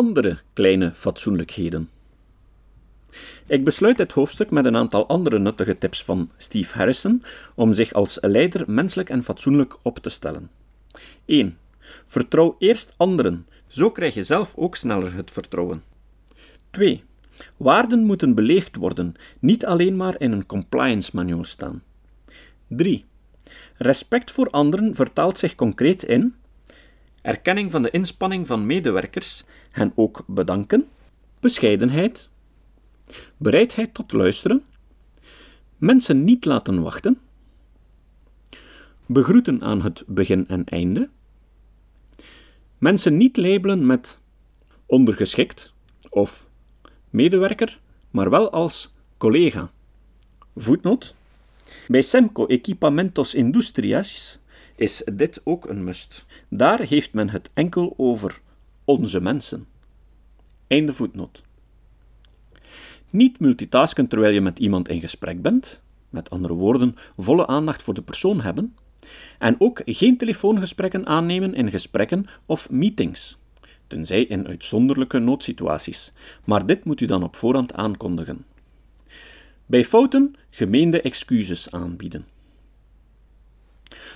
andere kleine fatsoenlijkheden. Ik besluit dit hoofdstuk met een aantal andere nuttige tips van Steve Harrison om zich als leider menselijk en fatsoenlijk op te stellen. 1. Vertrouw eerst anderen, zo krijg je zelf ook sneller het vertrouwen. 2. Waarden moeten beleefd worden, niet alleen maar in een compliance manual staan. 3. Respect voor anderen vertaalt zich concreet in erkenning van de inspanning van medewerkers, hen ook bedanken, bescheidenheid, bereidheid tot luisteren, mensen niet laten wachten, begroeten aan het begin en einde, mensen niet labelen met ondergeschikt of medewerker, maar wel als collega. Voetnoot. Bij Semco Equipamentos Industrias is dit ook een must. Daar heeft men het enkel over onze mensen. Einde voetnoot. Niet multitasken terwijl je met iemand in gesprek bent, met andere woorden, volle aandacht voor de persoon hebben, en ook geen telefoongesprekken aannemen in gesprekken of meetings, tenzij in uitzonderlijke noodsituaties, maar dit moet u dan op voorhand aankondigen. Bij fouten gemeende excuses aanbieden.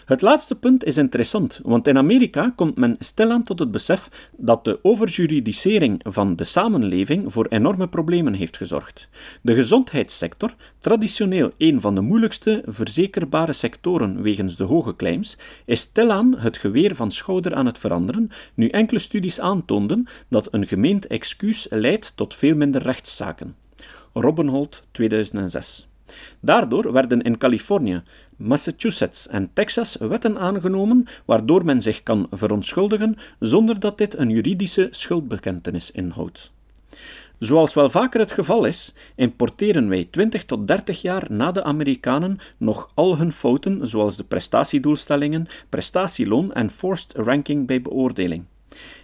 Het laatste punt is interessant, want in Amerika komt men stilaan tot het besef dat de overjuridisering van de samenleving voor enorme problemen heeft gezorgd. De gezondheidssector, traditioneel een van de moeilijkste verzekerbare sectoren wegens de hoge claims, is stilaan het geweer van schouder aan het veranderen, nu enkele studies aantoonden dat een gemeend excuus leidt tot veel minder rechtszaken. Robbenholt 2006 Daardoor werden in Californië, Massachusetts en Texas wetten aangenomen waardoor men zich kan verontschuldigen zonder dat dit een juridische schuldbekentenis inhoudt. Zoals wel vaker het geval is, importeren wij 20 tot 30 jaar na de Amerikanen nog al hun fouten, zoals de prestatiedoelstellingen, prestatieloon en forced ranking bij beoordeling.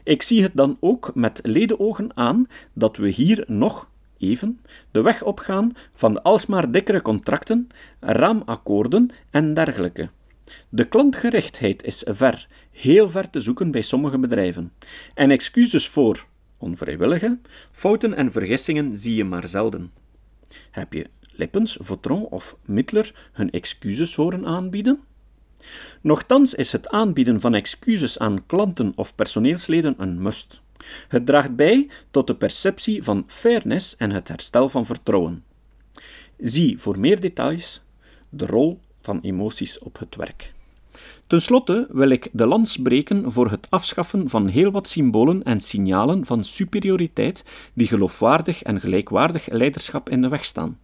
Ik zie het dan ook met ledenogen aan dat we hier nog even de weg opgaan van de alsmaar dikkere contracten, raamakkoorden en dergelijke. De klantgerichtheid is ver, heel ver te zoeken bij sommige bedrijven. En excuses voor onvrijwillige fouten en vergissingen zie je maar zelden. Heb je Lippens, Vautron of Mittler hun excuses horen aanbieden? Nochtans is het aanbieden van excuses aan klanten of personeelsleden een must. Het draagt bij tot de perceptie van fairness en het herstel van vertrouwen. Zie voor meer details de rol van emoties op het werk. Ten slotte wil ik de lans breken voor het afschaffen van heel wat symbolen en signalen van superioriteit die geloofwaardig en gelijkwaardig leiderschap in de weg staan.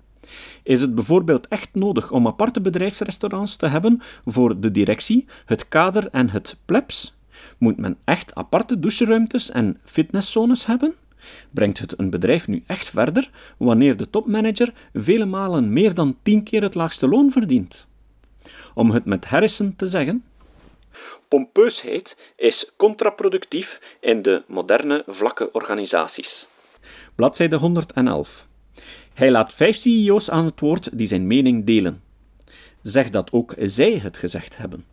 Is het bijvoorbeeld echt nodig om aparte bedrijfsrestaurants te hebben voor de directie, het kader en het plebs? Moet men echt aparte doucheruimtes en fitnesszones hebben? Brengt het een bedrijf nu echt verder wanneer de topmanager vele malen meer dan tien keer het laagste loon verdient? Om het met Harrison te zeggen: Pompeusheid is contraproductief in de moderne vlakke organisaties. Bladzijde 111. Hij laat vijf CEO's aan het woord die zijn mening delen. Zeg dat ook zij het gezegd hebben.